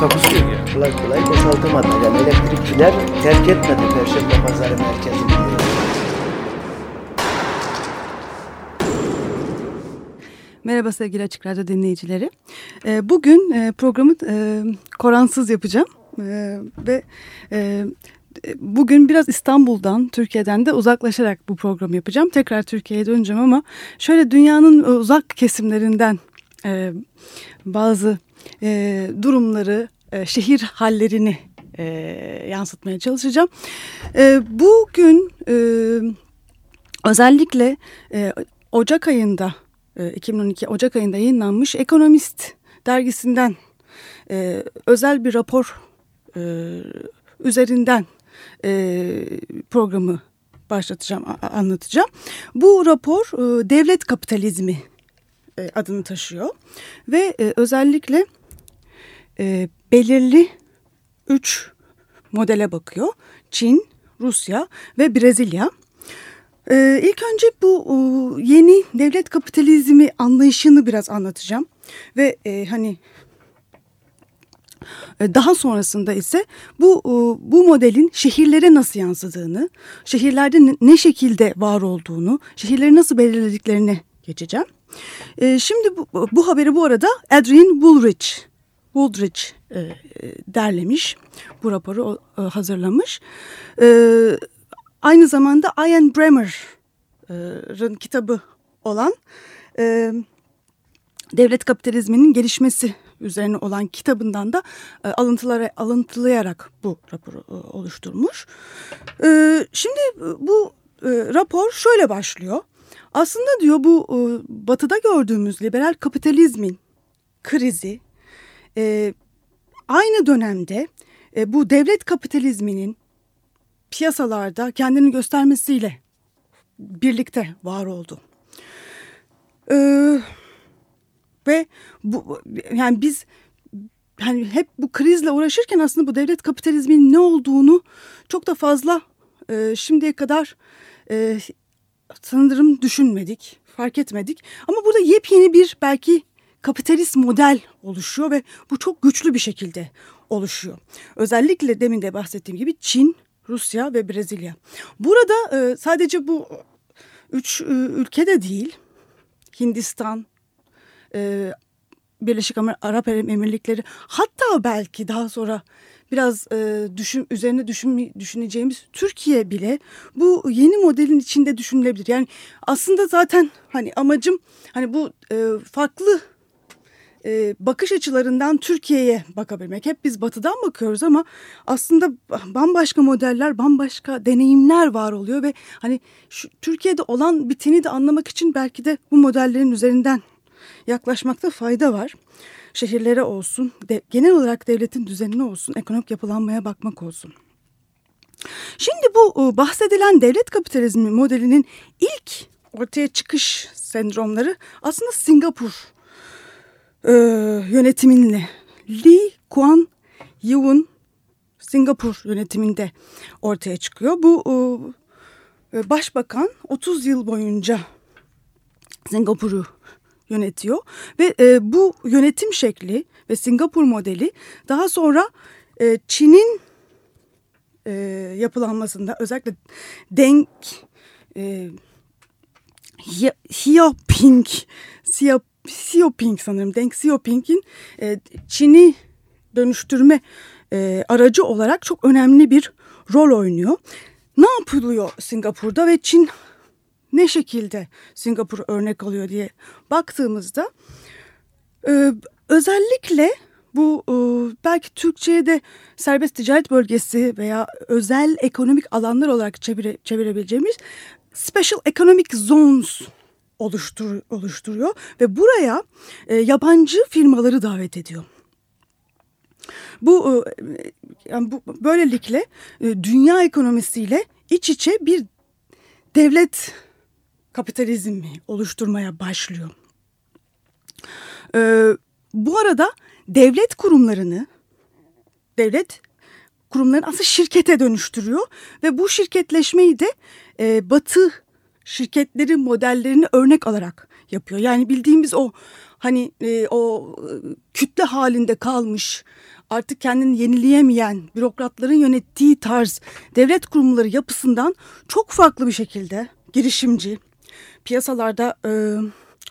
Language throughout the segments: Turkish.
Takusuyor ya. kolay kolay boşaltamadı. Yani elektrikçiler terk etmedi Perşembe Pazarı merkezini. Merhaba sevgili Açık Radyo dinleyicileri. Ee, Bugün e, programı e, Koransız yapacağım. E, Ve e, bugün biraz İstanbul'dan, Türkiye'den de uzaklaşarak bu programı yapacağım. Tekrar Türkiye'ye döneceğim ama şöyle dünyanın uzak kesimlerinden bazı e, durumları, e, şehir hallerini e, yansıtmaya çalışacağım. E, bugün e, özellikle e, Ocak ayında, e, 2012 Ocak ayında yayınlanmış Ekonomist dergisinden e, özel bir rapor e, üzerinden e, programı başlatacağım, anlatacağım. Bu rapor e, devlet kapitalizmi e, adını taşıyor ve e, özellikle e, belirli üç modele bakıyor. Çin, Rusya ve Brezilya. Ee, ilk önce bu yeni devlet kapitalizmi anlayışını biraz anlatacağım ve hani daha sonrasında ise bu bu modelin şehirlere nasıl yansıdığını, şehirlerde ne şekilde var olduğunu, şehirleri nasıl belirlediklerini geçeceğim. E, Şimdi bu, bu haberi bu arada Adrian Woolrich, Woolrich e, e, derlemiş, bu raporu e, hazırlamış. E, Aynı zamanda Ian Bremmer'ın kitabı olan e, devlet kapitalizminin gelişmesi üzerine olan kitabından da e, alıntılara, alıntılayarak bu raporu e, oluşturmuş. E, şimdi bu e, rapor şöyle başlıyor. Aslında diyor bu e, batıda gördüğümüz liberal kapitalizmin krizi e, aynı dönemde e, bu devlet kapitalizminin piyasalarda kendini göstermesiyle birlikte var oldu. Ve bu yani biz yani hep bu krizle uğraşırken aslında bu devlet kapitalizminin ne olduğunu çok da fazla e, şimdiye kadar e, sanırım düşünmedik, fark etmedik. Ama burada yepyeni bir belki kapitalist model oluşuyor ve bu çok güçlü bir şekilde oluşuyor. Özellikle demin de bahsettiğim gibi Çin, Rusya ve Brezilya. Burada e, sadece bu üç e, ülkede değil, Hindistan, e, Birleşik Arap Emirlikleri, hatta belki daha sonra biraz e, düşün, üzerine düşün, düşüneceğimiz Türkiye bile bu yeni modelin içinde düşünülebilir. Yani aslında zaten hani amacım hani bu e, farklı e, bakış açılarından Türkiye'ye bakabilmek. Hep biz batıdan bakıyoruz ama aslında bambaşka modeller, bambaşka deneyimler var oluyor ve hani şu, Türkiye'de olan biteni de anlamak için belki de bu modellerin üzerinden yaklaşmakta fayda var. Şehirlere olsun, de, genel olarak devletin düzenine olsun, ekonomik yapılanmaya bakmak olsun. Şimdi bu e, bahsedilen devlet kapitalizmi modelinin ilk ortaya çıkış sendromları aslında Singapur e, yönetiminle Lee Kuan Yew'un Singapur yönetiminde ortaya çıkıyor. Bu e, başbakan 30 yıl boyunca Singapur'u yönetiyor ve e, bu yönetim şekli ve Singapur modeli daha sonra e, Çin'in e, yapılanmasında özellikle Deng e, Xi- Xiaoping Xia- Xiaoping sanırım Deng Xiaoping'in e, Çin'i dönüştürme e, aracı olarak çok önemli bir rol oynuyor. Ne yapılıyor Singapur'da ve Çin ne şekilde Singapur örnek alıyor diye baktığımızda e, özellikle bu e, belki Türkçe'ye de serbest ticaret bölgesi veya özel ekonomik alanlar olarak çevire, çevirebileceğimiz Special Economic Zones oluştur, oluşturuyor ve buraya e, yabancı firmaları davet ediyor. Bu yani bu böylelikle dünya ekonomisiyle iç içe bir devlet kapitalizmi oluşturmaya başlıyor. Ee, bu arada devlet kurumlarını devlet kurumlarını aslında şirkete dönüştürüyor ve bu şirketleşmeyi de e, Batı şirketleri modellerini örnek alarak yapıyor. Yani bildiğimiz o hani e, o e, kütle halinde kalmış artık kendini yenileyemeyen bürokratların yönettiği tarz devlet kurumları yapısından çok farklı bir şekilde girişimci, piyasalarda e,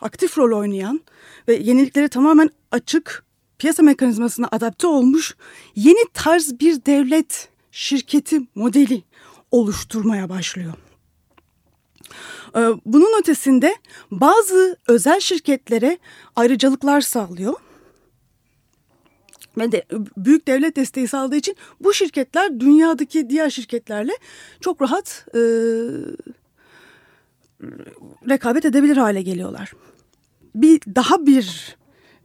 aktif rol oynayan ve yeniliklere tamamen açık piyasa mekanizmasına adapte olmuş yeni tarz bir devlet şirketi modeli oluşturmaya başlıyor. E, bunun ötesinde bazı özel şirketlere ayrıcalıklar sağlıyor ve de büyük devlet desteği sağladığı için bu şirketler dünyadaki diğer şirketlerle çok rahat e, rekabet edebilir hale geliyorlar. Bir daha bir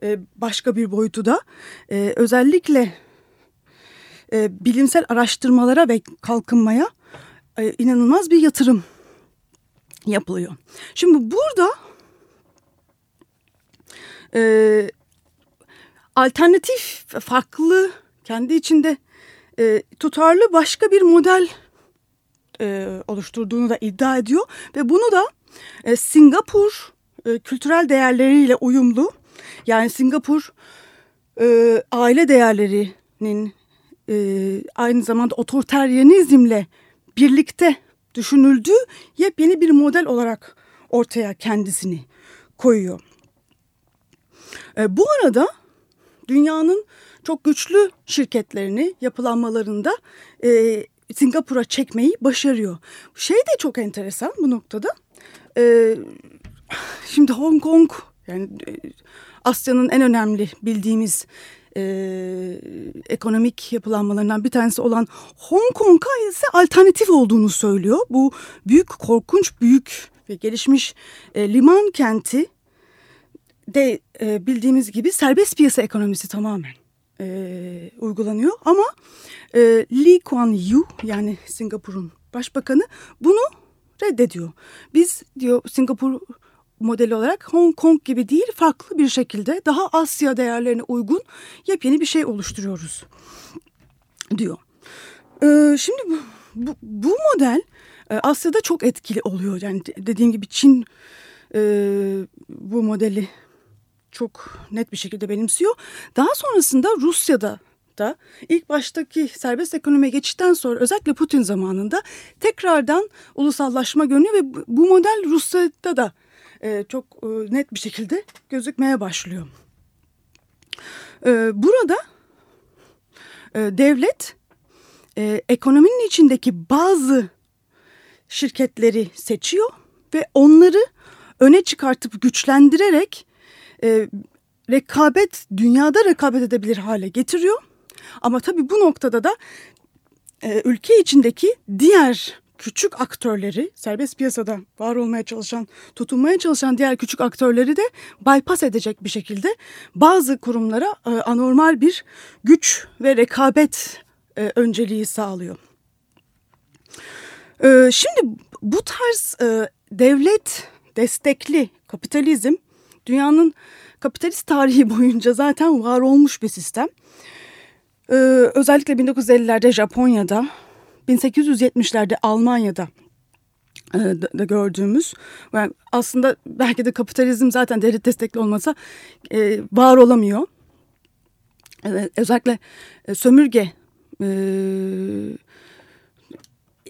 e, başka bir boyutu da e, özellikle e, bilimsel araştırmalara ve kalkınmaya inanılmaz bir yatırım yapılıyor. Şimdi burada alternatif, farklı, kendi içinde tutarlı başka bir model e, oluşturduğunu da iddia ediyor. Ve bunu da e, Singapur e, kültürel değerleriyle uyumlu. Yani Singapur e, aile değerlerinin e, aynı zamanda otoriteryenizmle birlikte düşünüldüğü yepyeni bir model olarak ortaya kendisini koyuyor. E, bu arada dünyanın çok güçlü şirketlerini yapılanmalarında e, Singapur'a çekmeyi başarıyor. Şey de çok enteresan bu noktada. E, şimdi Hong Kong yani e, Asya'nın en önemli bildiğimiz e, ekonomik yapılanmalarından bir tanesi olan Hong Kong'a ise alternatif olduğunu söylüyor. Bu büyük korkunç büyük ve gelişmiş e, liman kenti de e, bildiğimiz gibi serbest piyasa ekonomisi tamamen e, uygulanıyor. Ama e, Lee Kuan Yew yani Singapur'un başbakanı bunu reddediyor. Biz diyor Singapur modeli olarak Hong Kong gibi değil farklı bir şekilde daha Asya değerlerine uygun yepyeni bir şey oluşturuyoruz diyor. Ee, şimdi bu, bu, bu model e, Asya'da çok etkili oluyor. Yani dediğim gibi Çin e, bu modeli çok net bir şekilde benimsiyor. Daha sonrasında Rusya'da da ilk baştaki serbest ekonomiye geçişten sonra özellikle Putin zamanında tekrardan ulusallaşma görünüyor ve bu model Rusya'da da e, çok e, net bir şekilde gözükmeye başlıyor. E, burada e, devlet e, ekonominin içindeki bazı şirketleri seçiyor ve onları öne çıkartıp güçlendirerek e, rekabet dünyada rekabet edebilir hale getiriyor. Ama tabii bu noktada da e, ülke içindeki diğer küçük aktörleri serbest piyasada var olmaya çalışan, tutunmaya çalışan diğer küçük aktörleri de bypass edecek bir şekilde bazı kurumlara e, anormal bir güç ve rekabet e, önceliği sağlıyor. E, şimdi bu tarz e, devlet destekli kapitalizm dünyanın kapitalist tarihi boyunca zaten var olmuş bir sistem. Ee, özellikle 1950'lerde Japonya'da, 1870'lerde Almanya'da e, da gördüğümüz yani aslında belki de kapitalizm zaten devlet destekli olmasa e, var olamıyor. E, özellikle e, sömürge e,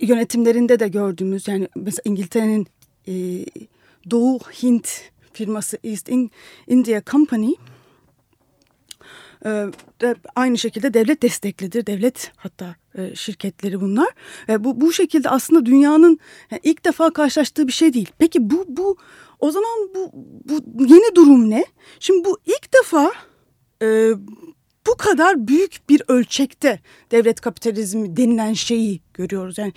yönetimlerinde de gördüğümüz yani mesela İngiltere'nin e, Doğu Hint firması East India Company de aynı şekilde devlet desteklidir. Devlet hatta şirketleri bunlar. Bu bu şekilde aslında dünyanın ilk defa karşılaştığı bir şey değil. Peki bu bu o zaman bu bu yeni durum ne? Şimdi bu ilk defa bu kadar büyük bir ölçekte devlet kapitalizmi denilen şeyi görüyoruz. Yani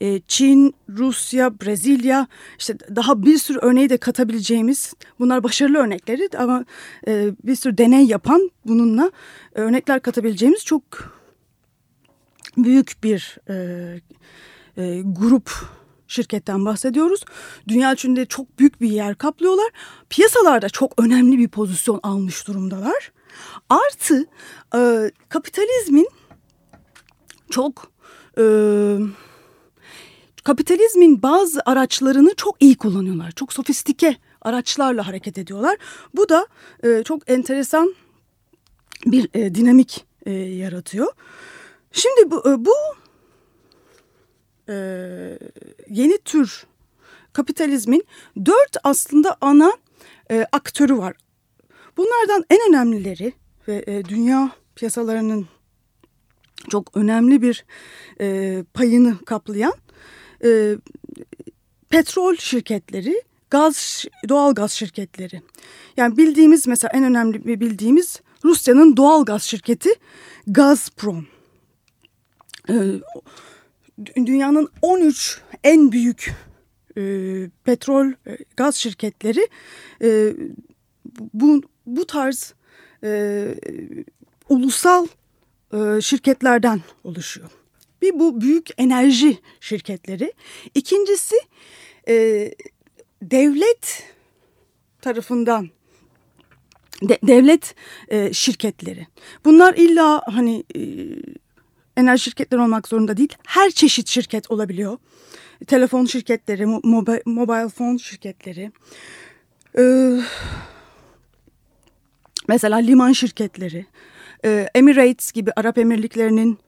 e, Çin, Rusya, Brezilya işte daha bir sürü örneği de katabileceğimiz bunlar başarılı örnekleri ama e, bir sürü deney yapan bununla örnekler katabileceğimiz çok büyük bir e, e, grup şirketten bahsediyoruz. Dünya içinde çok büyük bir yer kaplıyorlar. Piyasalarda çok önemli bir pozisyon almış durumdalar. Artı e, kapitalizmin çok e, kapitalizmin bazı araçlarını çok iyi kullanıyorlar. Çok sofistike araçlarla hareket ediyorlar. Bu da e, çok enteresan bir e, dinamik e, yaratıyor. Şimdi bu, e, bu e, yeni tür kapitalizmin dört aslında ana e, aktörü var. Bunlardan en önemlileri ve e, dünya piyasalarının çok önemli bir e, payını kaplayan e, petrol şirketleri, gaz doğal gaz şirketleri. Yani bildiğimiz mesela en önemli bir bildiğimiz Rusya'nın doğal gaz şirketi Gazprom. E, dünyanın 13 en büyük e, petrol e, gaz şirketleri e, bu bu tarz e, ulusal e, şirketlerden oluşuyor. Bir bu büyük enerji şirketleri. İkincisi e, devlet tarafından de, devlet e, şirketleri. Bunlar illa hani e, enerji şirketleri olmak zorunda değil. Her çeşit şirket olabiliyor. Telefon şirketleri, mobile, mobile phone şirketleri. Ee, mesela liman şirketleri. E, Emirates gibi Arap Emirlikleri'nin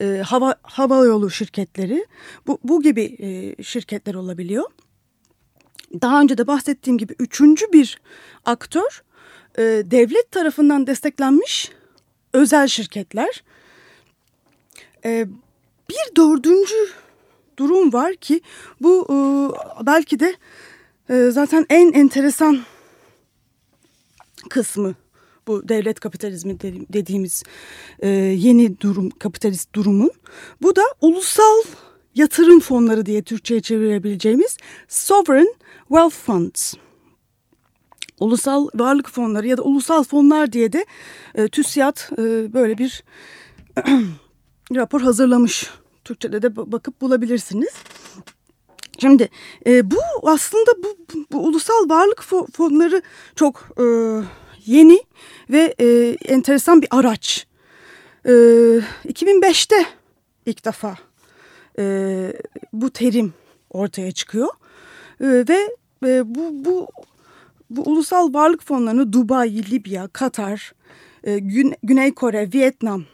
e, hava hava yolu şirketleri. Bu, bu gibi e, şirketler olabiliyor. Daha önce de bahsettiğim gibi üçüncü bir aktör devlet tarafından desteklenmiş özel şirketler. Bir dördüncü durum var ki bu belki de zaten en enteresan kısmı bu devlet kapitalizmi dediğimiz e, yeni durum kapitalist durumun. Bu da ulusal yatırım fonları diye Türkçe'ye çevirebileceğimiz sovereign wealth funds. Ulusal varlık fonları ya da ulusal fonlar diye de e, TÜSİAD e, böyle bir rapor hazırlamış. Türkçe'de de bakıp bulabilirsiniz. Şimdi e, bu aslında bu, bu, ulusal varlık fonları çok e, yeni ve e, enteresan bir araç. E, 2005'te ilk defa e, bu terim ortaya çıkıyor e, ve e, bu, bu bu ulusal varlık fonlarını Dubai, Libya, Katar, e, Gün, Güney Kore, Vietnam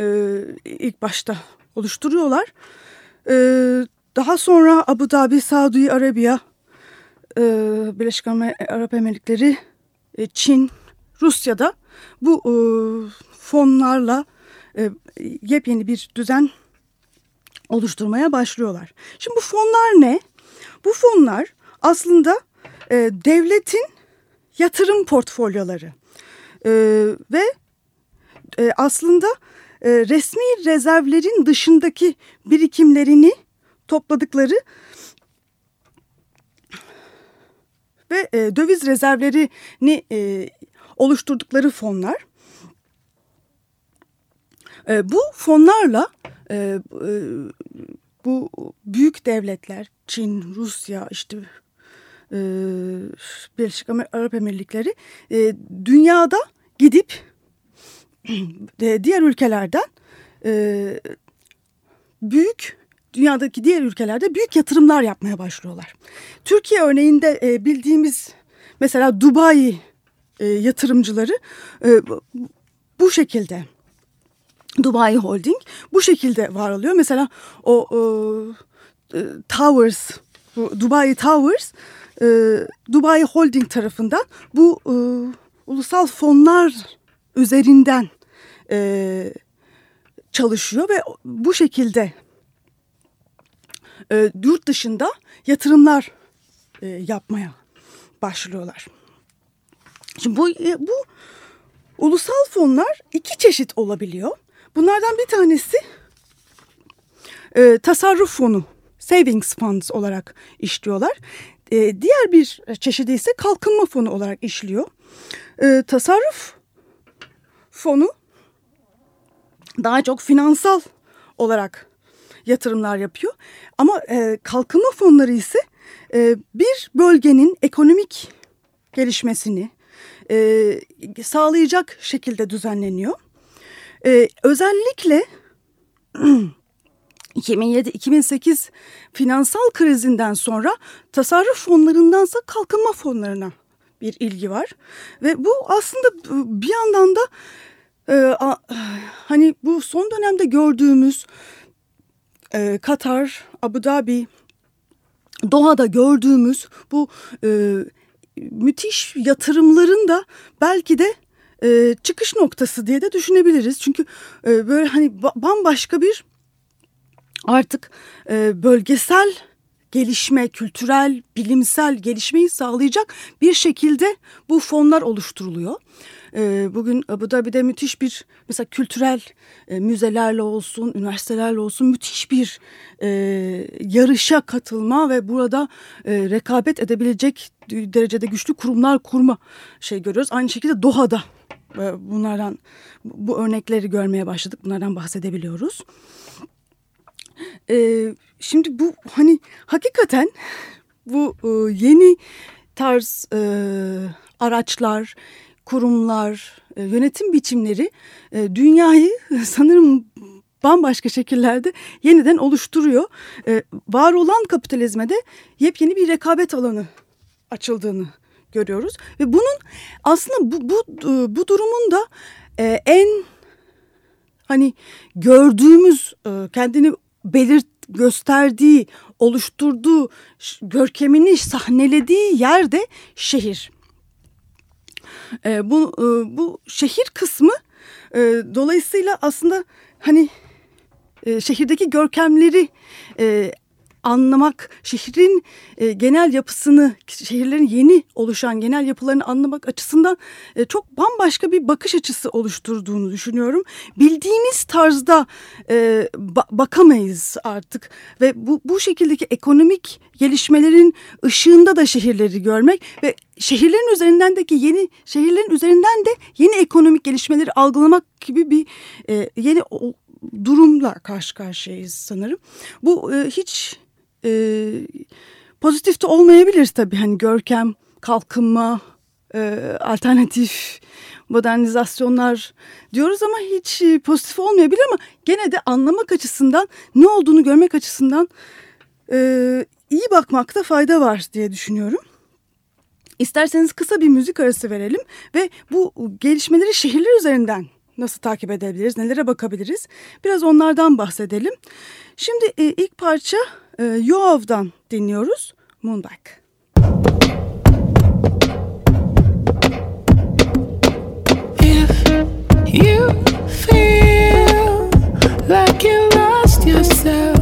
e, ilk başta oluşturuyorlar. E, daha sonra Abu Dhabi, Saudi Arabiya, e, Birleşik Arap Emirlikleri, Çin, Rusya'da bu e, fonlarla e, yepyeni bir düzen oluşturmaya başlıyorlar. Şimdi bu fonlar ne? Bu fonlar aslında e, devletin yatırım portfolyoları e, ve e, aslında e, resmi rezervlerin dışındaki birikimlerini topladıkları ve e, döviz rezervlerini e, oluşturdukları fonlar. E, bu fonlarla e, e, bu büyük devletler Çin, Rusya, işte e, Birleşik Arap Emirlikleri e, dünyada gidip e, diğer ülkelerden e, büyük dünyadaki diğer ülkelerde büyük yatırımlar yapmaya başlıyorlar. Türkiye örneğinde e, bildiğimiz mesela Dubai e, yatırımcıları e, bu şekilde Dubai Holding bu şekilde var oluyor. Mesela o e, e, Towers, Dubai Towers e, Dubai Holding tarafından bu e, ulusal fonlar üzerinden e, çalışıyor ve bu şekilde e, yurt dışında yatırımlar e, yapmaya başlıyorlar. Şimdi bu e, bu ulusal fonlar iki çeşit olabiliyor. Bunlardan bir tanesi e, tasarruf fonu, savings funds olarak işliyorlar. E, diğer bir çeşidi ise kalkınma fonu olarak işliyor. E, tasarruf fonu daha çok finansal olarak yatırımlar yapıyor. Ama e, kalkınma fonları ise e, bir bölgenin ekonomik gelişmesini e, sağlayacak şekilde düzenleniyor. E, özellikle 2007-2008 finansal krizinden sonra tasarruf fonlarındansa kalkınma fonlarına bir ilgi var. Ve bu aslında bir yandan da e, a, hani bu son dönemde gördüğümüz e, Katar, Abu Dhabi, Doha'da gördüğümüz bu e, müthiş yatırımların da belki de e, çıkış noktası diye de düşünebiliriz. Çünkü e, böyle hani bambaşka bir artık e, bölgesel gelişme, kültürel, bilimsel gelişmeyi sağlayacak bir şekilde bu fonlar oluşturuluyor. E, bugün Abu Dhabi'de müthiş bir mesela kültürel e, müzelerle olsun, üniversitelerle olsun müthiş bir e, yarışa katılma ve burada e, rekabet edebilecek derecede güçlü kurumlar kurma şey görüyoruz. Aynı şekilde Doha'da bunlardan bu örnekleri görmeye başladık. Bunlardan bahsedebiliyoruz. Şimdi bu hani hakikaten bu yeni tarz araçlar, kurumlar, e, yönetim biçimleri e, dünyayı sanırım bambaşka şekillerde yeniden oluşturuyor. E, var olan kapitalizme de yepyeni bir rekabet alanı açıldığını görüyoruz ve bunun aslında bu bu bu durumun da en hani gördüğümüz kendini belirt gösterdiği, oluşturduğu, görkemini sahnelediği yerde şehir. E, bu e, bu şehir kısmı e, dolayısıyla aslında hani e, şehirdeki görkemleri e, anlamak, şehrin e, genel yapısını, şehirlerin yeni oluşan genel yapılarını anlamak açısından e, çok bambaşka bir bakış açısı oluşturduğunu düşünüyorum. Bildiğimiz tarzda e, ba bakamayız artık ve bu, bu şekildeki ekonomik gelişmelerin ışığında da şehirleri görmek ve şehirlerin üzerindendeki yeni şehirlerin üzerinden de yeni ekonomik gelişmeleri algılamak gibi bir e, yeni durumla karşı karşıyayız sanırım. Bu e, hiç e, pozitif de olmayabilir tabii. Hani görkem, kalkınma, e, alternatif modernizasyonlar diyoruz ama hiç e, pozitif olmayabilir ama gene de anlamak açısından ne olduğunu görmek açısından e, iyi bakmakta fayda var diye düşünüyorum. İsterseniz kısa bir müzik arası verelim ve bu gelişmeleri şehirler üzerinden nasıl takip edebiliriz, nelere bakabiliriz biraz onlardan bahsedelim. Şimdi e, ilk parça e, Yoav'dan dinliyoruz Moonback. If you feel like you lost yourself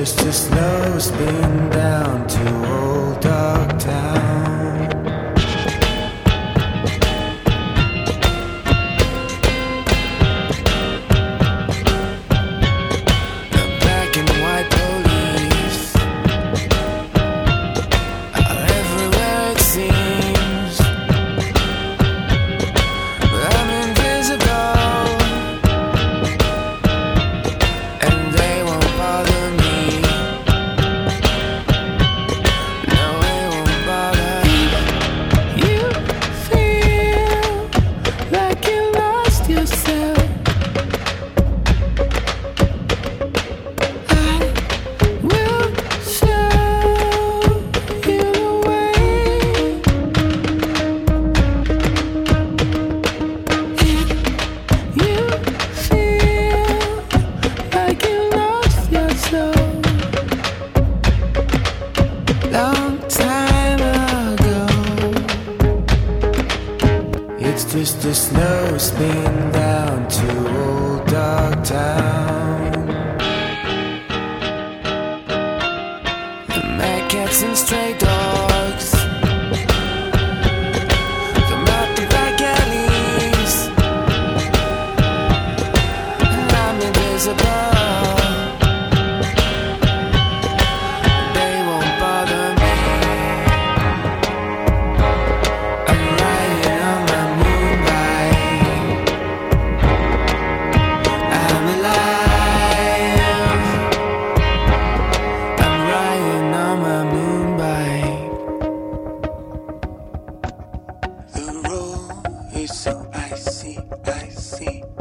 just slow spin down to old I see, I see.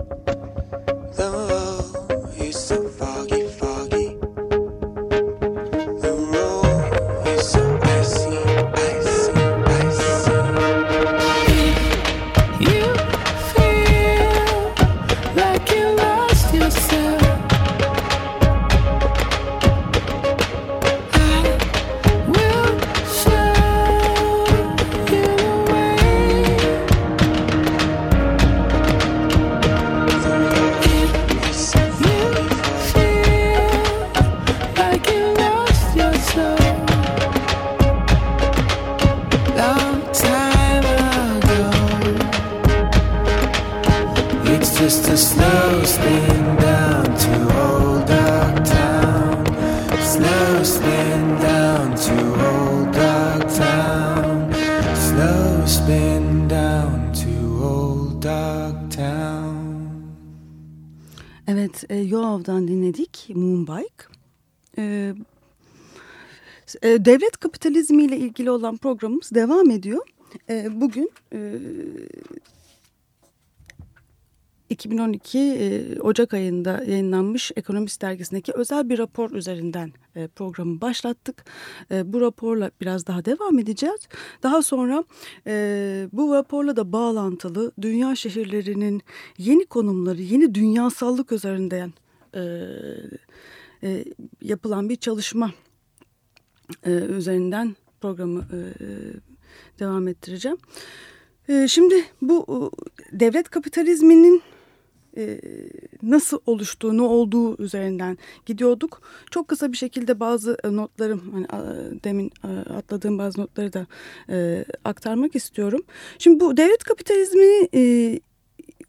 İlgili olan programımız devam ediyor. E, bugün e, 2012 e, Ocak ayında yayınlanmış Ekonomist dergisindeki özel bir rapor üzerinden e, programı başlattık. E, bu raporla biraz daha devam edeceğiz. Daha sonra e, bu raporla da bağlantılı dünya şehirlerinin yeni konumları, yeni dünyasallık üzerinden e, e, yapılan bir çalışma e, üzerinden programı devam ettireceğim. Şimdi bu devlet kapitalizminin nasıl oluştuğu, ne olduğu üzerinden gidiyorduk. Çok kısa bir şekilde bazı notlarım, hani demin atladığım bazı notları da aktarmak istiyorum. Şimdi bu devlet kapitalizmini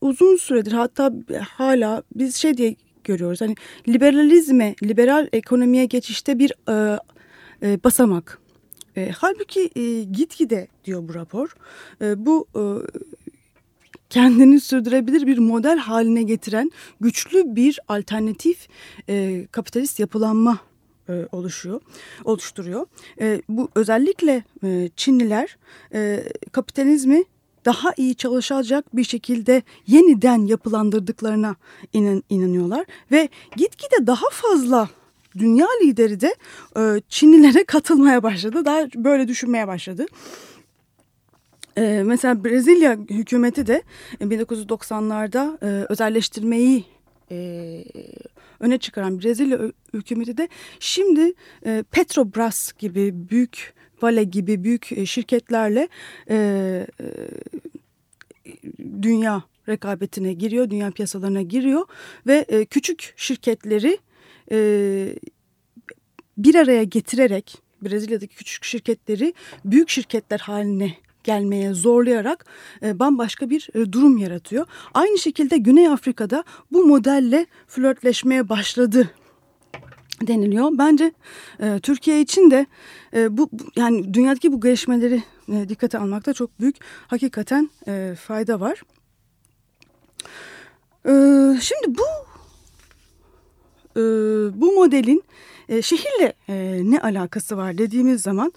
uzun süredir hatta hala biz şey diye görüyoruz. Hani liberalizme, liberal ekonomiye geçişte bir basamak. E, halbuki e, gitgide diyor bu rapor. E, bu e, kendini sürdürebilir bir model haline getiren güçlü bir alternatif e, kapitalist yapılanma e, oluşuyor, oluşturuyor. E, bu özellikle e, Çinliler e, kapitalizmi daha iyi çalışacak bir şekilde yeniden yapılandırdıklarına inan, inanıyorlar ve gitgide daha fazla dünya lideri de e, Çinlilere katılmaya başladı. Daha böyle düşünmeye başladı. Ee, mesela Brezilya hükümeti de 1990'larda e, özelleştirmeyi e, öne çıkaran Brezilya hükümeti de şimdi e, Petrobras gibi büyük Vale gibi büyük e, şirketlerle e, e, dünya rekabetine giriyor, dünya piyasalarına giriyor ve e, küçük şirketleri e, bir araya getirerek Brezilya'daki küçük şirketleri büyük şirketler haline gelmeye zorlayarak e, bambaşka bir e, durum yaratıyor. Aynı şekilde Güney Afrika'da bu modelle flörtleşmeye başladı deniliyor. Bence e, Türkiye için de e, bu, yani dünyadaki bu gelişmeleri e, dikkate almakta çok büyük hakikaten e, fayda var. E, şimdi bu e, bu modelin e, şehirle e, ne alakası var dediğimiz zaman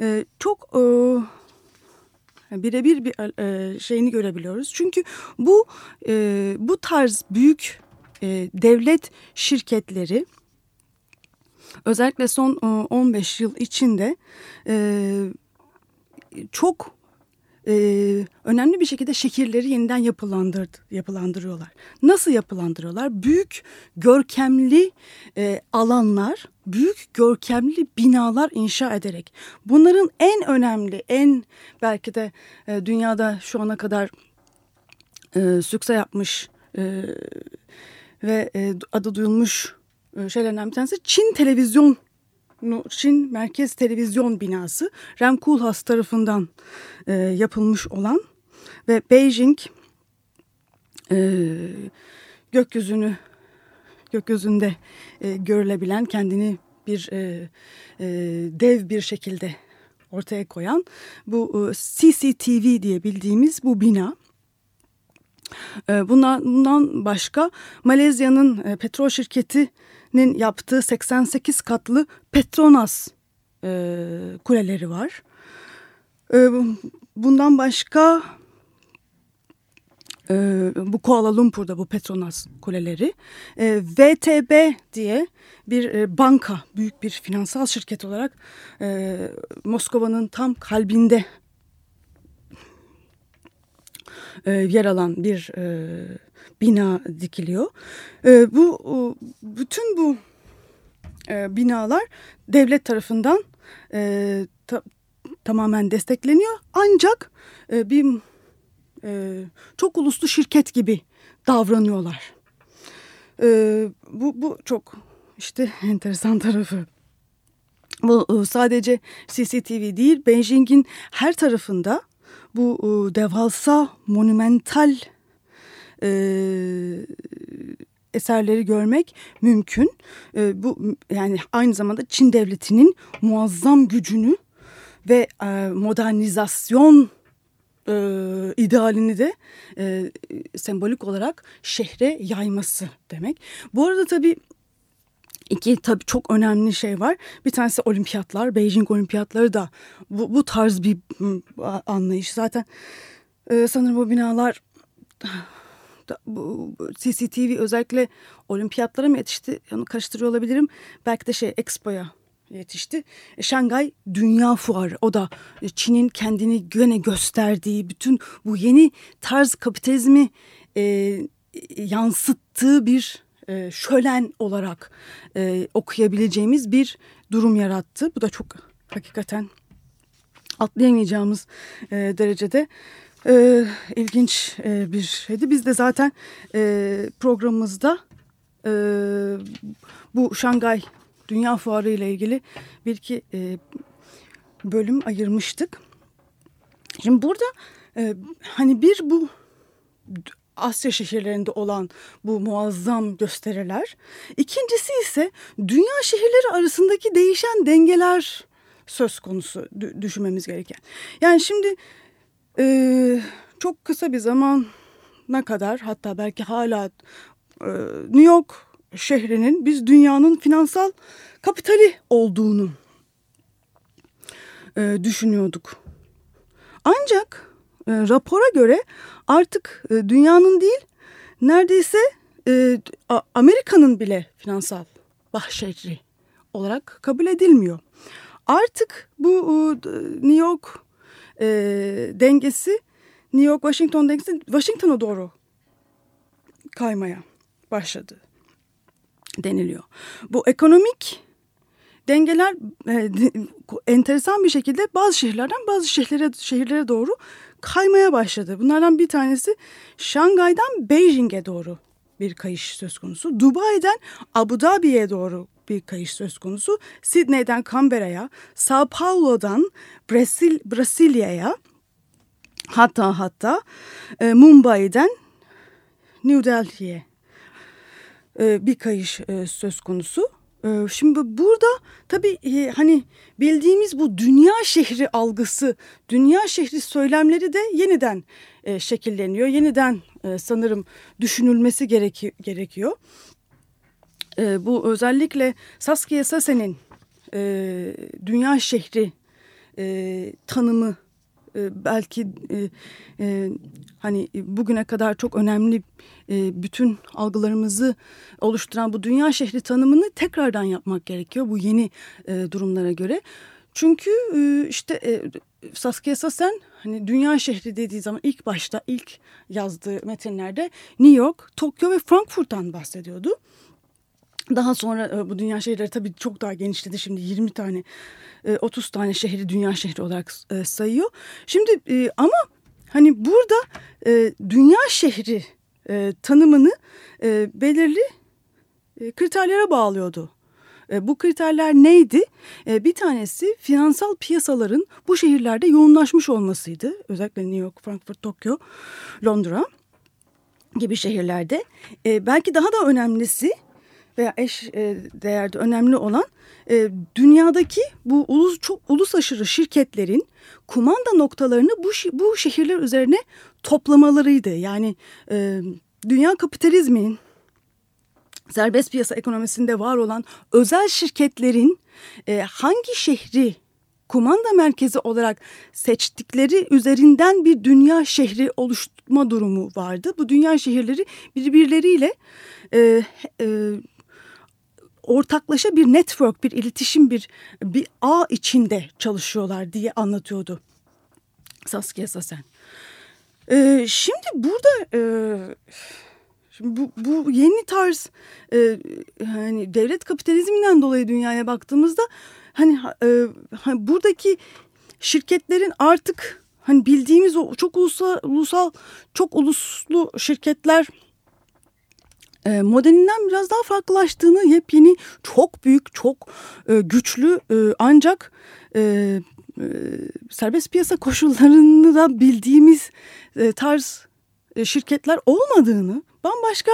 e, çok e, birebir bir e, şeyini görebiliyoruz. Çünkü bu e, bu tarz büyük e, devlet şirketleri özellikle son e, 15 yıl içinde e, çok e, önemli bir şekilde şehirleri yeniden yapılandırdı, yapılandırıyorlar. Nasıl yapılandırıyorlar? Büyük görkemli e, alanlar, büyük görkemli binalar inşa ederek. Bunların en önemli, en belki de e, dünyada şu ana kadar e, sükse yapmış e, ve e, adı duyulmuş e, şeylerden bir tanesi Çin televizyon Çin Merkez Televizyon Binası Rem Koolhaas tarafından e, yapılmış olan ve Beijing e, gökyüzünü gökyüzünde e, görülebilen kendini bir e, e, dev bir şekilde ortaya koyan bu e, CCTV diye bildiğimiz bu bina. E, bundan, bundan başka Malezya'nın e, petrol şirketinin yaptığı 88 katlı Petronas e, kuleleri var. E, bundan başka e, bu Kuala Lumpur'da bu Petronas kuleleri. E, VTB diye bir e, banka, büyük bir finansal şirket olarak e, Moskova'nın tam kalbinde e, yer alan bir e, bina dikiliyor. E, bu bütün bu binalar devlet tarafından ta, tamamen destekleniyor. Ancak bir çok uluslu şirket gibi davranıyorlar. Bu, bu çok işte enteresan tarafı. Bu sadece CCTV değil, Beijing'in her tarafında bu e, devasa, monumental e, eserleri görmek mümkün. E, bu yani aynı zamanda Çin devletinin muazzam gücünü ve e, modernizasyon e, idealini de e, sembolik olarak şehre yayması demek. Bu arada tabii iki tabii çok önemli şey var. Bir tanesi olimpiyatlar, Beijing olimpiyatları da bu, bu tarz bir anlayış. Zaten e, sanırım bu binalar bu, CCTV özellikle olimpiyatlara mı yetişti? Onu karıştırıyor olabilirim. Belki de şey Expo'ya yetişti. E, Şangay Dünya Fuarı o da e, Çin'in kendini gene gösterdiği bütün bu yeni tarz kapitalizmi e, yansıttığı bir e, şölen olarak e, okuyabileceğimiz bir durum yarattı. Bu da çok hakikaten atlayamayacağımız e, derecede ilginç bir şeydi. Biz de zaten programımızda bu Şangay Dünya Fuarı ile ilgili bir iki bölüm ayırmıştık. Şimdi burada hani bir bu Asya şehirlerinde olan bu muazzam gösteriler. İkincisi ise dünya şehirleri arasındaki değişen dengeler söz konusu düşünmemiz gereken. Yani şimdi e, çok kısa bir zamana kadar hatta belki hala e, New York şehrinin biz dünyanın finansal kapitali olduğunu e, düşünüyorduk. Ancak e, rapora göre artık e, dünyanın değil neredeyse e, Amerika'nın bile finansal bahşehri olarak kabul edilmiyor. Artık bu e, New York e, dengesi New York-Washington dengesi Washington'a doğru kaymaya başladı deniliyor. Bu ekonomik dengeler e, enteresan bir şekilde bazı şehirlerden bazı şehirlere, şehirlere doğru kaymaya başladı. Bunlardan bir tanesi Şangay'dan Beijing'e doğru bir kayış söz konusu. Dubai'den Abu Dhabi'ye doğru bir kayış söz konusu. Sydney'den Canberra'ya, Sao Paulo'dan Brasil, Brasilya'ya hatta hatta e, Mumbai'den New Delhi'ye e, bir kayış e, söz konusu. E, şimdi burada tabii e, hani bildiğimiz bu dünya şehri algısı, dünya şehri söylemleri de yeniden e, şekilleniyor. Yeniden e, sanırım düşünülmesi gereki, gerekiyor. Bu özellikle Saskia Sasen'in dünya şehri tanımı e, belki e, e, hani bugüne kadar çok önemli bütün algılarımızı oluşturan bu dünya şehri tanımını tekrardan yapmak gerekiyor bu yeni durumlara göre. Çünkü işte e, Saskia Sassen hani dünya şehri dediği zaman ilk başta ilk yazdığı metinlerde New York, Tokyo ve Frankfurt'tan bahsediyordu. Daha sonra e, bu dünya şehirleri tabii çok daha genişledi. Şimdi 20 tane, 30 e, tane şehri dünya şehri olarak e, sayıyor. Şimdi ama hani burada dünya şehri tanımını belirli kriterlere bağlıyordu. Bu kriterler neydi? Bir tanesi finansal piyasaların bu şehirlerde yoğunlaşmış olmasıydı. Özellikle New York, Frankfurt, Tokyo, Londra gibi şehirlerde. Belki daha da önemlisi veya eş e, değerde önemli olan e, dünyadaki bu ulus çok ulus aşırı şirketlerin kumanda noktalarını bu bu şehirler üzerine toplamalarıydı. Yani e, dünya kapitalizminin serbest piyasa ekonomisinde var olan özel şirketlerin hangi şehri kumanda merkezi olarak seçtikleri üzerinden bir dünya şehri oluşturma durumu vardı. Bu dünya şehirleri birbirleriyle e, e, ortaklaşa bir network, bir iletişim, bir bir ağ içinde çalışıyorlar diye anlatıyordu Saskia Sassen. Ee, şimdi burada e, şimdi bu, bu yeni tarz e, hani devlet kapitalizminden dolayı dünyaya baktığımızda hani e, buradaki şirketlerin artık hani bildiğimiz o çok ulusal, ulusal çok uluslu şirketler e, modelinden biraz daha farklılaştığını yepyeni çok büyük çok e, güçlü e, ancak serbest piyasa koşullarını da bildiğimiz tarz şirketler olmadığını bambaşka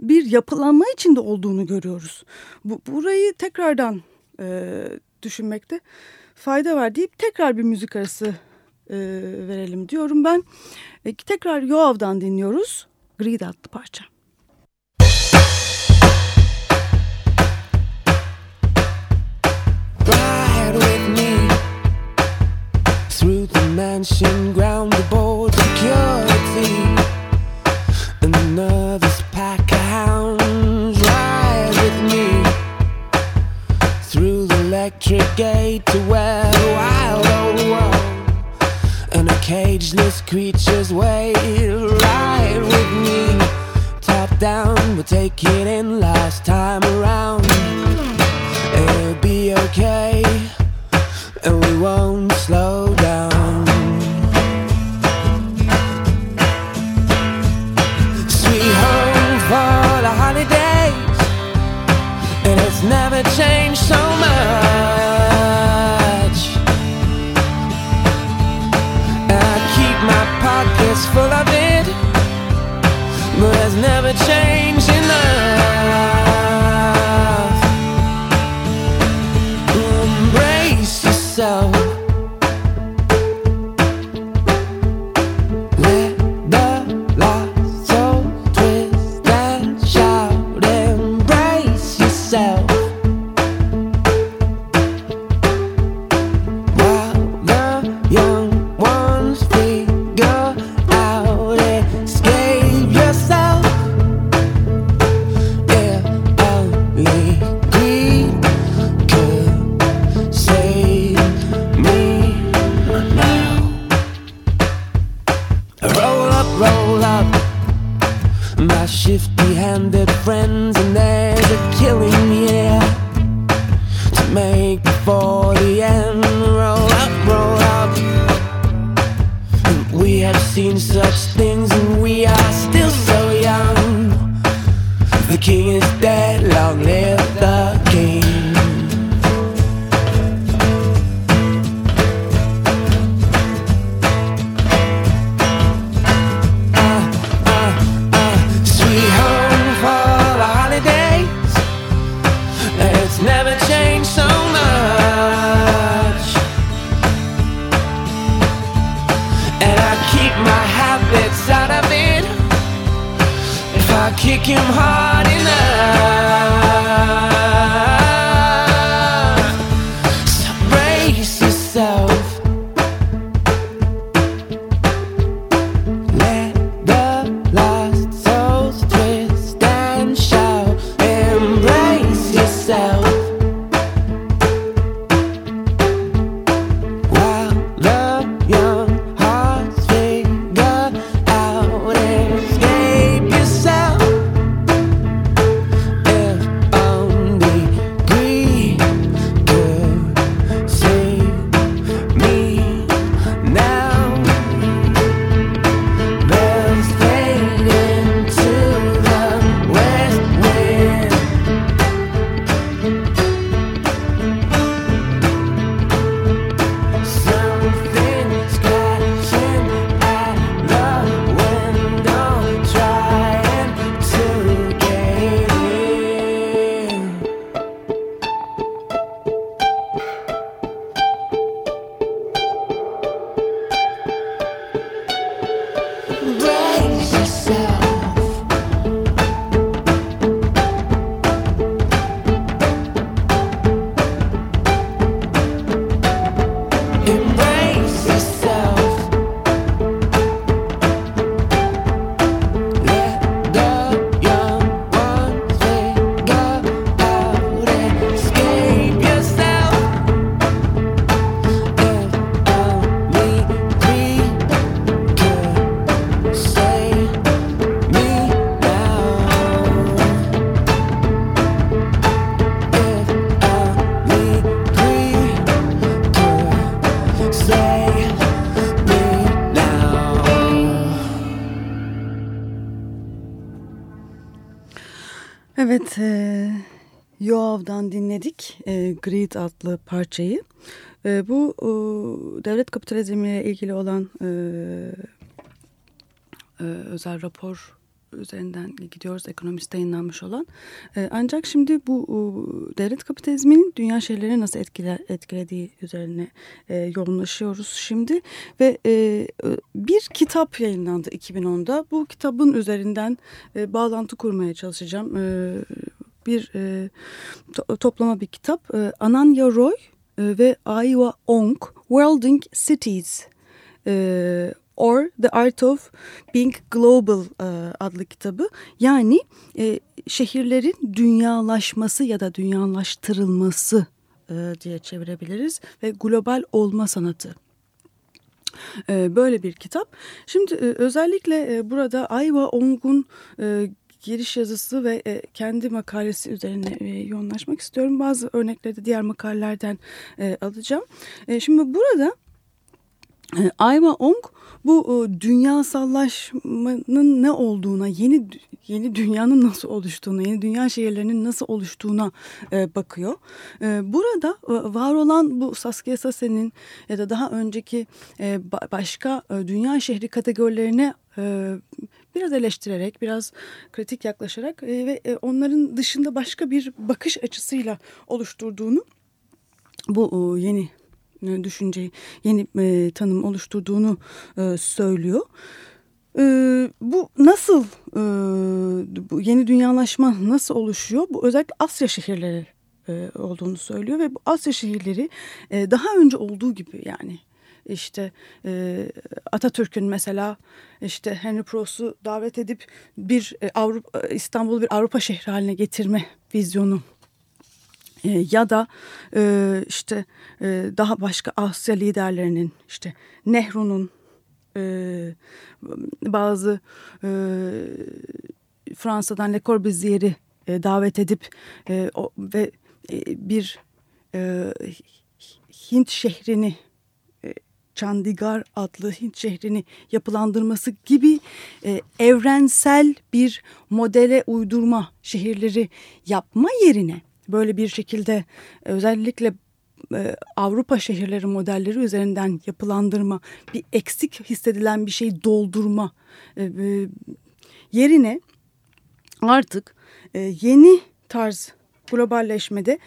bir yapılanma içinde olduğunu görüyoruz. Bu, burayı tekrardan e, düşünmekte fayda var deyip tekrar bir müzik arası e, verelim diyorum ben. E, tekrar Yoav'dan dinliyoruz. Greed adlı parça. Mansion, ground the board security. Another pack of hounds ride with me through the electric gate to where the wild old world and a cageless creature's wait. Ride with me, top down, we'll take it in last time around. It'll be okay, and we won't Evet, e, Yoav'dan dinledik e, Greed adlı parçayı. E, bu e, devlet kapitalizmiyle ilgili olan e, e, özel rapor üzerinden gidiyoruz ekonomiste yayınlanmış olan. E, ancak şimdi bu e, devlet kapitalizminin dünya şeyleri nasıl etkile, etkilediği üzerine e, yoğunlaşıyoruz şimdi. Ve e, bir kitap yayınlandı 2010'da. Bu kitabın üzerinden e, bağlantı kurmaya çalışacağım. Bir to toplama bir kitap. Ananya Roy ve Aiwa Ong Worlding Cities or The Art of Being Global e, adlı kitabı. Yani e, şehirlerin dünyalaşması ya da dünyalaştırılması e, diye çevirebiliriz ve global olma sanatı. Böyle bir kitap. Şimdi özellikle burada Ayva Ong'un giriş yazısı ve kendi makalesi üzerine yoğunlaşmak istiyorum. Bazı örnekleri de diğer makalelerden alacağım. Şimdi burada Ayva Ong bu e, dünyasallaşmanın ne olduğuna, yeni yeni dünyanın nasıl oluştuğuna, yeni dünya şehirlerinin nasıl oluştuğuna e, bakıyor. E, burada var olan bu Saskia Sassen'in ya da daha önceki başka dünya şehri kategorilerine biraz eleştirerek, biraz kritik yaklaşarak ve onların dışında başka bir bakış açısıyla oluşturduğunu bu yeni düşünceyi, yeni e, tanım oluşturduğunu e, söylüyor. E, bu nasıl, e, bu yeni dünyalaşma nasıl oluşuyor? Bu özellikle Asya şehirleri e, olduğunu söylüyor ve bu Asya şehirleri e, daha önce olduğu gibi yani işte e, Atatürk'ün mesela işte Henry Prost'u davet edip bir e, Avrupa İstanbul'u bir Avrupa şehri haline getirme vizyonu e, ya da e, işte e, daha başka Asya liderlerinin işte Nehru'nun e, bazı e, Fransa'dan Le Corbusier'i e, davet edip e, o, ve e, bir e, Hint şehrini e, adlı Hint şehrini yapılandırması gibi e, evrensel bir modele uydurma şehirleri yapma yerine böyle bir şekilde özellikle e, Avrupa şehirleri modelleri üzerinden yapılandırma, bir eksik hissedilen bir şeyi doldurma e, e, yerine artık yeni tarz globalleşmede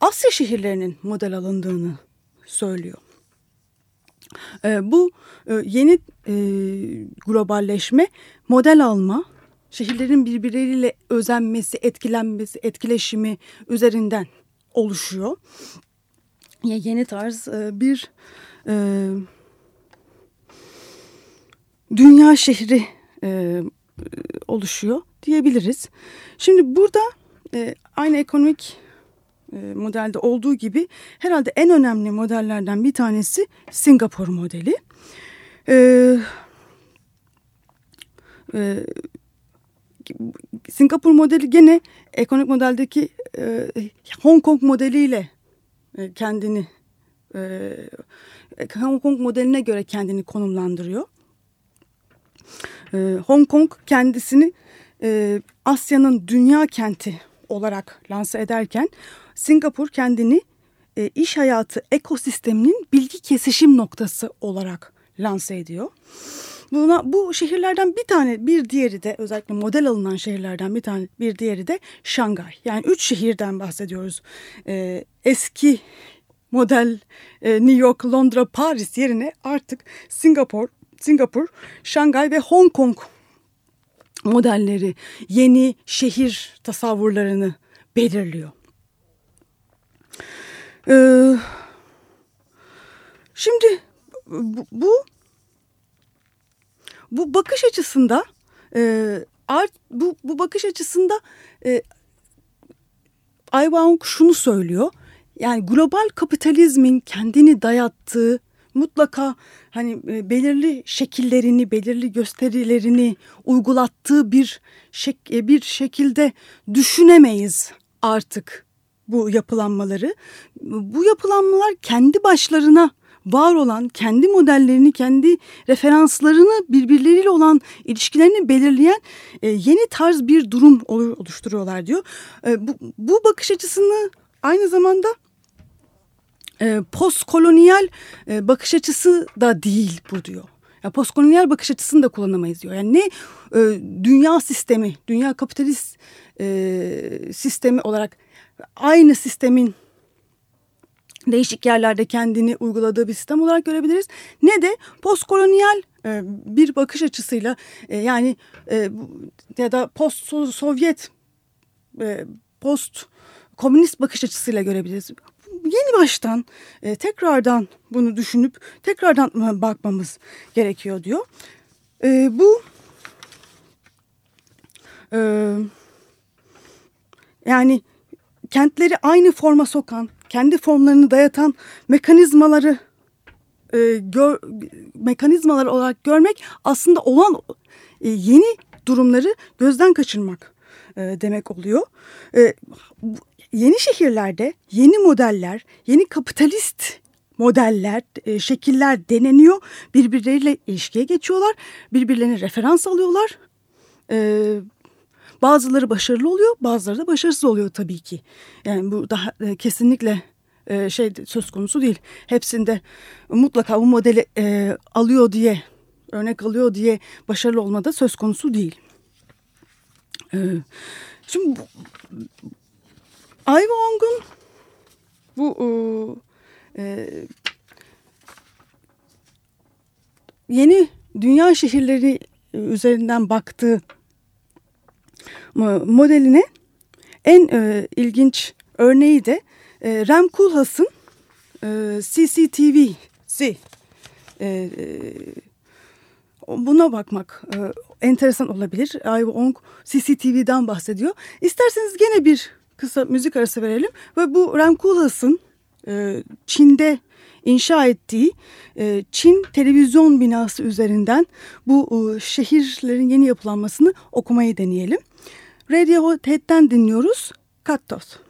Asya şehirlerinin model alındığını söylüyor. Bu yeni globalleşme model alma şehirlerin birbirleriyle özenmesi, etkilenmesi, etkileşimi üzerinden oluşuyor. Yeni tarz e, bir e, dünya şehri e, oluşuyor diyebiliriz. Şimdi burada aynı ekonomik modelde olduğu gibi herhalde en önemli modellerden bir tanesi Singapur modeli. Ee, e, Singapur modeli gene ekonomik modeldeki e, Hong Kong modeliyle e, kendini e, Hong Kong modeline göre kendini konumlandırıyor. E, Hong Kong kendisini e, Asya'nın dünya kenti olarak lanse ederken Singapur kendini e, iş hayatı ekosisteminin bilgi kesişim noktası olarak lanse ediyor. Buna, bu şehirlerden bir tane bir diğeri de özellikle model alınan şehirlerden bir tane bir diğeri de Şangay. Yani üç şehirden bahsediyoruz. Ee, eski model e, New York, Londra, Paris yerine artık Singapur, Singapur, Şangay ve Hong Kong modelleri yeni şehir tasavvurlarını belirliyor. Ee, şimdi bu, bu bu bakış açısında e, art, bu, bu bakış açısında e, Ayvaung şunu söylüyor. Yani global kapitalizmin kendini dayattığı mutlaka hani e, belirli şekillerini, belirli gösterilerini uygulattığı bir şek e, bir şekilde düşünemeyiz artık bu yapılanmaları. Bu yapılanmalar kendi başlarına var olan kendi modellerini, kendi referanslarını birbirleriyle olan ilişkilerini belirleyen e, yeni tarz bir durum oluşturuyorlar diyor. E, bu, bu bakış açısını aynı zamanda e, postkolonyal e, bakış açısı da değil bu diyor. Ya postkolonyal bakış açısını da kullanamayız diyor. Yani ne e, dünya sistemi, dünya kapitalist e, sistemi olarak aynı sistemin değişik yerlerde kendini uyguladığı bir sistem olarak görebiliriz. Ne de postkolonyal e, bir bakış açısıyla e, yani e, ya da post Sovyet post komünist bakış açısıyla görebiliriz. Yeni baştan tekrardan bunu düşünüp tekrardan bakmamız gerekiyor diyor. Bu yani kentleri aynı forma sokan, kendi formlarını dayatan mekanizmaları e, gör, mekanizmalar olarak görmek aslında olan e, yeni durumları gözden kaçırmak e, demek oluyor. E, yeni şehirlerde yeni modeller, yeni kapitalist modeller, e, şekiller deneniyor. Birbirleriyle ilişkiye geçiyorlar. Birbirlerine referans alıyorlar. E, bazıları başarılı oluyor, bazıları da başarısız oluyor tabii ki. Yani bu daha e, kesinlikle e, şey söz konusu değil. Hepsinde mutlaka bu modeli e, alıyor diye, örnek alıyor diye başarılı olmada söz konusu değil. E, şimdi Ayva Ong'un bu e, yeni dünya şehirleri üzerinden baktığı modeline en e, ilginç örneği de e, Rem Koolhaas'ın e, CCTV'si. E, e, buna bakmak e, enteresan olabilir. Ayva Ong CCTV'den bahsediyor. İsterseniz gene bir kısa müzik arası verelim ve bu Rem Koolhaas'ın e, Çin'de inşa ettiği e, Çin televizyon binası üzerinden bu e, şehirlerin yeni yapılanmasını okumayı deneyelim. Radiohead'den dinliyoruz. Kattos.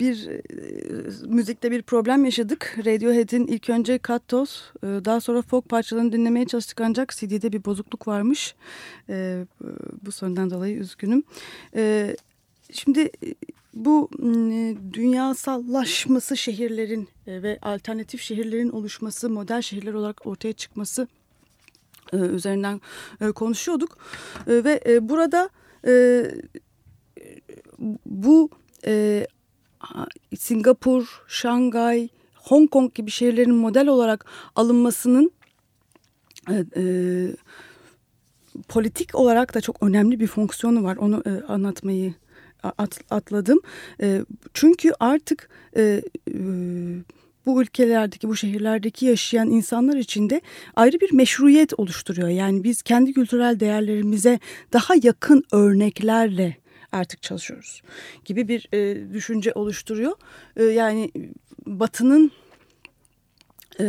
Bir e, müzikte bir problem yaşadık. Radiohead'in ilk önce Cut e, daha sonra folk parçalarını dinlemeye çalıştık ancak CD'de bir bozukluk varmış. E, bu sorundan dolayı üzgünüm. E, şimdi e, bu e, dünyasallaşması şehirlerin e, ve alternatif şehirlerin oluşması, model şehirler olarak ortaya çıkması e, üzerinden e, konuşuyorduk. E, ve e, burada e, bu e, Singapur, Şangay, Hong Kong gibi şehirlerin model olarak alınmasının e, e, politik olarak da çok önemli bir fonksiyonu var. Onu e, anlatmayı at, atladım. E, çünkü artık e, e, bu ülkelerdeki, bu şehirlerdeki yaşayan insanlar için de ayrı bir meşruiyet oluşturuyor. Yani biz kendi kültürel değerlerimize daha yakın örneklerle artık çalışıyoruz gibi bir e, düşünce oluşturuyor. E, yani Batı'nın e,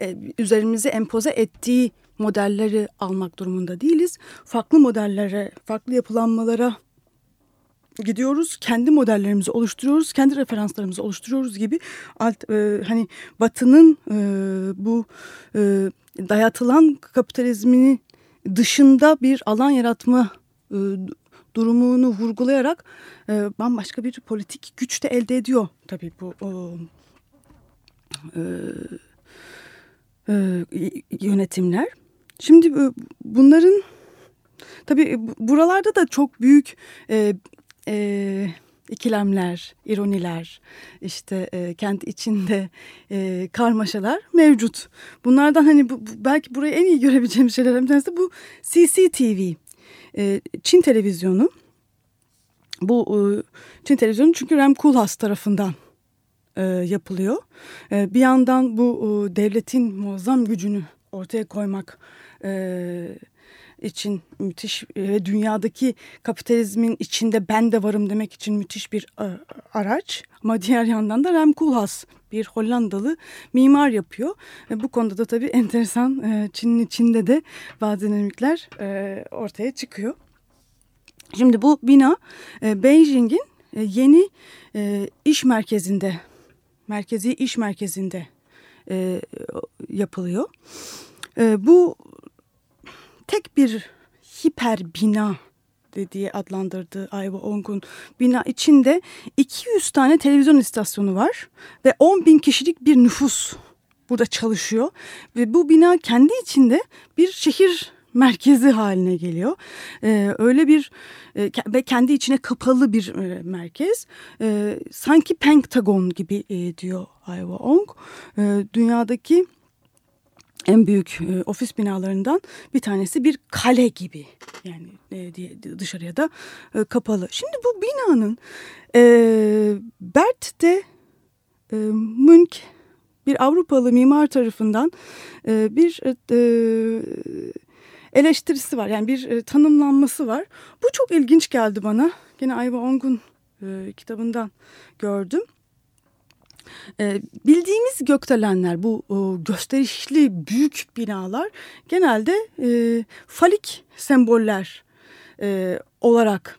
e, üzerimize empoze ettiği modelleri almak durumunda değiliz. Farklı modellere, farklı yapılanmalara gidiyoruz. Kendi modellerimizi oluşturuyoruz, kendi referanslarımızı oluşturuyoruz gibi alt, e, hani Batı'nın e, bu e, dayatılan kapitalizmini dışında bir alan yaratma e, durumunu vurgulayarak e, bambaşka bir politik güç de elde ediyor tabii bu o, e, e, yönetimler. Şimdi e, bunların tabii buralarda da çok büyük e, e, ikilemler, ironiler, işte e, kent içinde e, karmaşalar mevcut. Bunlardan hani bu, belki burayı en iyi görebileceğimiz şeylerden bir tanesi bu CCTV. E, Çin televizyonu. Bu e, Çin televizyonu çünkü Rem Koolhaas tarafından e, yapılıyor. E, bir yandan bu devletin muazzam gücünü ortaya koymak için müthiş ve dünyadaki kapitalizmin içinde ben de varım demek için müthiş bir araç. Ama diğer yandan da Rem Koolhaas bir Hollandalı mimar yapıyor. E, bu konuda da tabii enteresan e, Çin'in içinde de bazı dinamikler e, ortaya çıkıyor. Şimdi bu bina e, Beijing'in e, yeni e, iş merkezinde, merkezi iş merkezinde e, yapılıyor. E, bu tek bir hiper bina diye adlandırdığı Ayva Ong'un bina içinde 200 tane televizyon istasyonu var ve 10 bin kişilik bir nüfus burada çalışıyor ve bu bina kendi içinde bir şehir merkezi haline geliyor. Ee, öyle bir e, ve kendi içine kapalı bir e, merkez. E, sanki Pentagon gibi e, diyor Ayva Ong. E, dünyadaki en büyük e, ofis binalarından bir tanesi bir kale gibi yani e, diye dışarıya da e, kapalı. Şimdi bu binanın e, Bert de e, Münch bir Avrupalı mimar tarafından e, bir e, eleştirisi var yani bir e, tanımlanması var. Bu çok ilginç geldi bana. Yine Ayva Ongun e, kitabından gördüm. E, bildiğimiz gökdelenler bu e, gösterişli büyük binalar genelde e, falik semboller e, olarak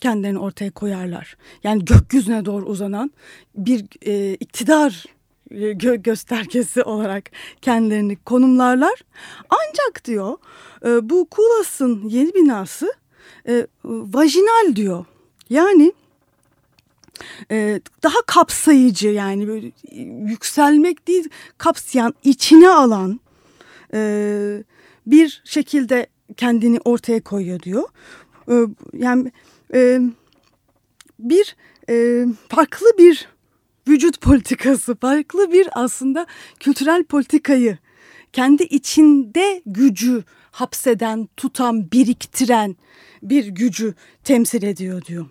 kendilerini ortaya koyarlar. Yani gökyüzüne doğru uzanan bir e, iktidar e, gö göstergesi olarak kendilerini konumlarlar. Ancak diyor e, bu Kulas'ın yeni binası e, vajinal diyor. Yani e, daha kapsayıcı yani böyle yükselmek değil kapsayan içine alan e, bir şekilde kendini ortaya koyuyor diyor. E, yani e, bir e, farklı bir vücut politikası, farklı bir aslında kültürel politikayı kendi içinde gücü hapseden, tutan, biriktiren bir gücü temsil ediyor diyor.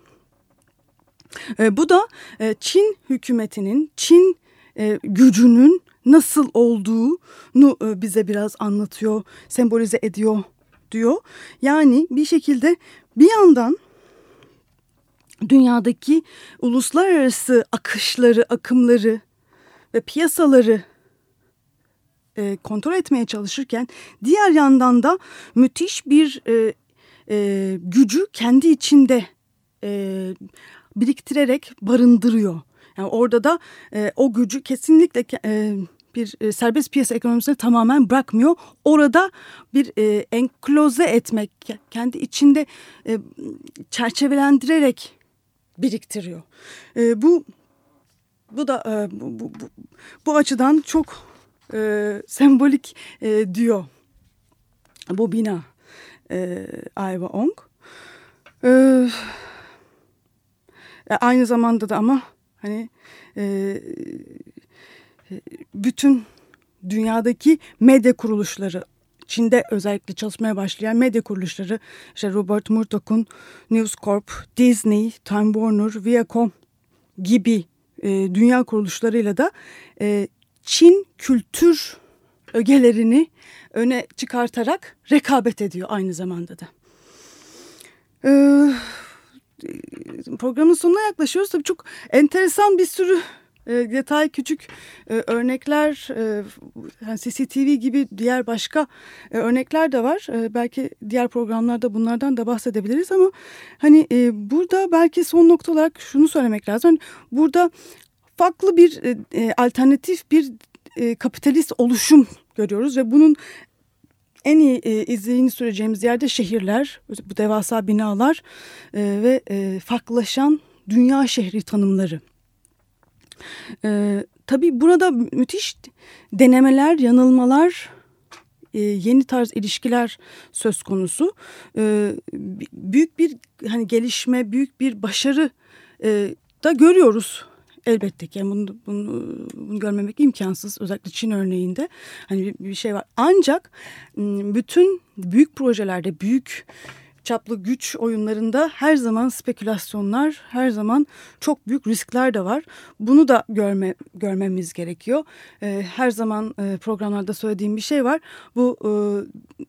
E, bu da e, Çin hükümetinin, Çin e, gücünün nasıl olduğunu e, bize biraz anlatıyor, sembolize ediyor diyor. Yani bir şekilde bir yandan dünyadaki uluslararası akışları, akımları ve piyasaları e, kontrol etmeye çalışırken diğer yandan da müthiş bir e, e, gücü kendi içinde e, biriktirerek barındırıyor. Yani orada da e, o gücü kesinlikle e, bir e, serbest piyasa ekonomisine tamamen bırakmıyor. Orada bir e, enkloze etmek, kendi içinde e, çerçevelendirerek biriktiriyor. E, bu bu da e, bu, bu, bu, bu açıdan çok e, sembolik e, diyor bu bina e, Ayva Ong. E, aynı zamanda da ama hani e, bütün dünyadaki medya kuruluşları Çin'de özellikle çalışmaya başlayan medya kuruluşları işte Robert Murdoch'un News Corp, Disney, Time Warner, Viacom gibi e, dünya kuruluşlarıyla da e, Çin kültür ögelerini öne çıkartarak rekabet ediyor aynı zamanda da. Ee, programın sonuna yaklaşıyoruz. Tabii çok enteresan bir sürü e, detay küçük e, örnekler e, yani CCTV gibi diğer başka örnekler de var. Belki diğer programlarda bunlardan da bahsedebiliriz ama hani burada belki son nokta olarak şunu söylemek lazım. Yani burada farklı bir alternatif bir kapitalist oluşum görüyoruz ve bunun en iyi e, izleyini süreceğimiz yerde şehirler, bu devasa binalar e, ve e, farklılaşan dünya şehri tanımları. E, tabii burada müthiş denemeler, yanılmalar, e, yeni tarz ilişkiler söz konusu. E, büyük bir hani gelişme, büyük bir başarı e, da görüyoruz elbette ki. Yani bunu, bunu, bunu görmemek imkansız. Özellikle Çin örneğinde. Hani bir, bir şey var. Ancak bütün büyük projelerde büyük çaplı güç oyunlarında her zaman spekülasyonlar, her zaman çok büyük riskler de var. Bunu da görme, görmemiz gerekiyor. E, her zaman e, programlarda söylediğim bir şey var. Bu e,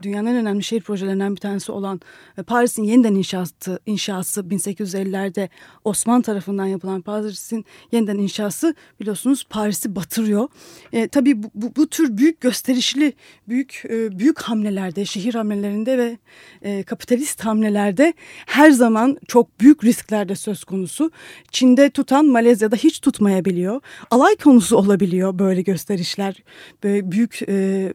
dünyanın en önemli şehir projelerinden bir tanesi olan e, Paris'in yeniden inşası, inşası 1850'lerde Osmanlı tarafından yapılan Paris'in yeniden inşası biliyorsunuz Paris'i batırıyor. E, tabii bu, bu, bu tür büyük gösterişli, büyük e, büyük hamlelerde, şehir hamlelerinde ve e, kapitalist hamlelerde her zaman çok büyük risklerde söz konusu. Çin'de tutan Malezya'da hiç tutmayabiliyor. Alay konusu olabiliyor böyle gösterişler, böyle büyük e,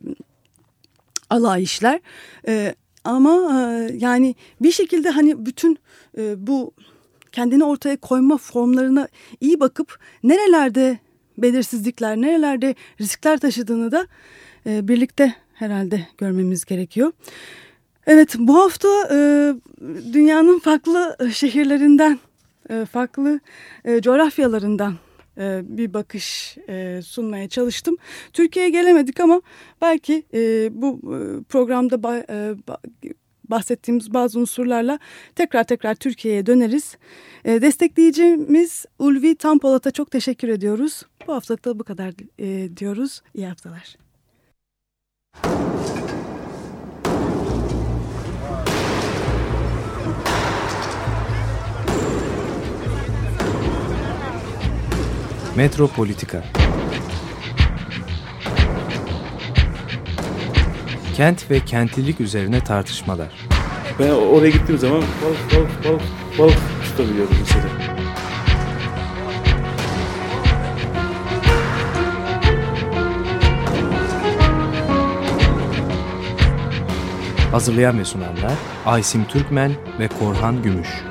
alay işler. E, ama e, yani bir şekilde hani bütün e, bu kendini ortaya koyma formlarına iyi bakıp nerelerde belirsizlikler, nerelerde riskler taşıdığını da e, birlikte herhalde görmemiz gerekiyor. Evet bu hafta e, dünyanın farklı şehirlerinden, e, farklı e, coğrafyalarından e, bir bakış e, sunmaya çalıştım. Türkiye'ye gelemedik ama belki e, bu e, programda ba, e, bahsettiğimiz bazı unsurlarla tekrar tekrar Türkiye'ye döneriz. E, destekleyicimiz Ulvi Tampolat'a çok teşekkür ediyoruz. Bu haftalık da bu kadar e, diyoruz. İyi haftalar. Metropolitika Kent ve kentlilik üzerine tartışmalar. Ben oraya gittiğim zaman balık balık balık balık tutabiliyordum mesela. Hazırlayan ve sunanlar Aysim Türkmen ve Korhan Gümüş.